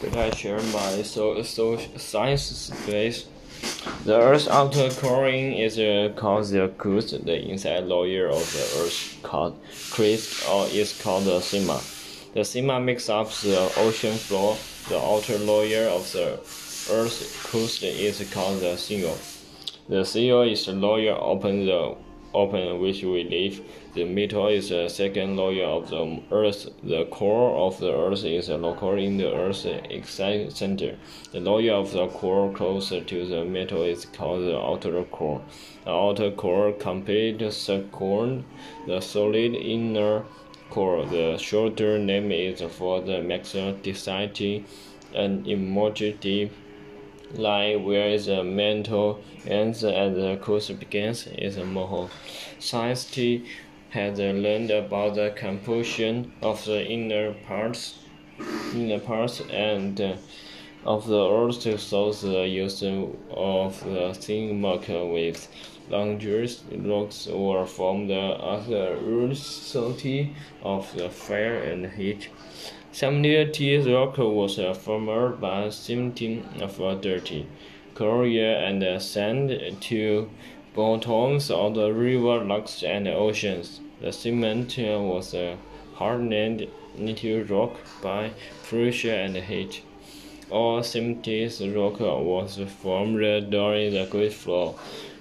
Prediction by so, so science space. The Earth's outer covering is uh, called the crust. The inside layer of the Earth's called crust or is called the sima. The sima makes up the ocean floor. The outer layer of the Earth's crust is called the sial. The sial is the layer open the open which we live. The middle is the second layer of the Earth. The core of the Earth is located in the Earth's exact center. The layer of the core closer to the middle is called the outer core. The outer core completes the core, the solid inner core. The shorter name is for the maximum density and immediate line where the mantle ends and the course begins is a more. Scientists has learned about the composition of the inner parts, inner parts and uh, of the Earth so the use of the thin marker with larger rocks were formed as a result of the fire and heat. Seventy rock was uh, formed by cementing of dirty coal and uh, sand to bottoms of the river, lakes, and oceans. The cement uh, was hardened into rock by pressure and heat. All cementous rock was formed during the Great Flood.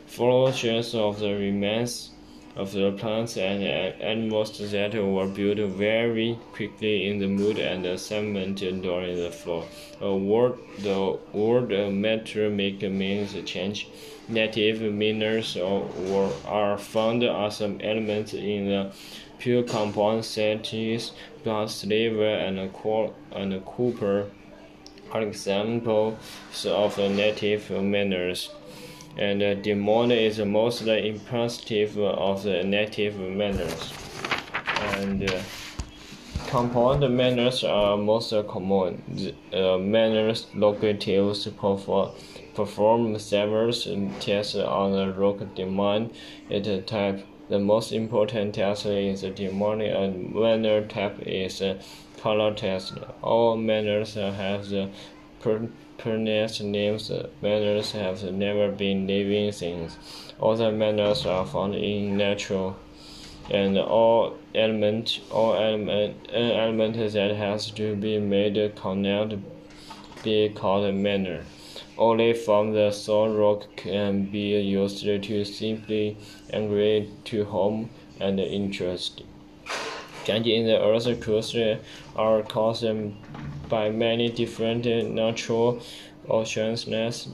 Formations of the remains of the plants and uh, animals that were built very quickly in the mud and cement during the flood. A word, the word uh, matter make means change. Native minerals are, are found as some elements in the pure compounds such as glass, silver, and, and copper are examples of native minerals and uh, Demon is the most impressive of the native manners. And uh, compound manners are most common. The, uh, manners locatives perform, perform several tests on the rock demand it type. The most important test is the demand and manner type is color test. All manners have the Pernest names manners have never been living things. All the manners are found in nature, and all element, all element, an element that has to be made cannot be called a manner. Only from the soil rock can be used to simply agree to home and interest. Changes in the Earth's crust are caused by many different natural occurrences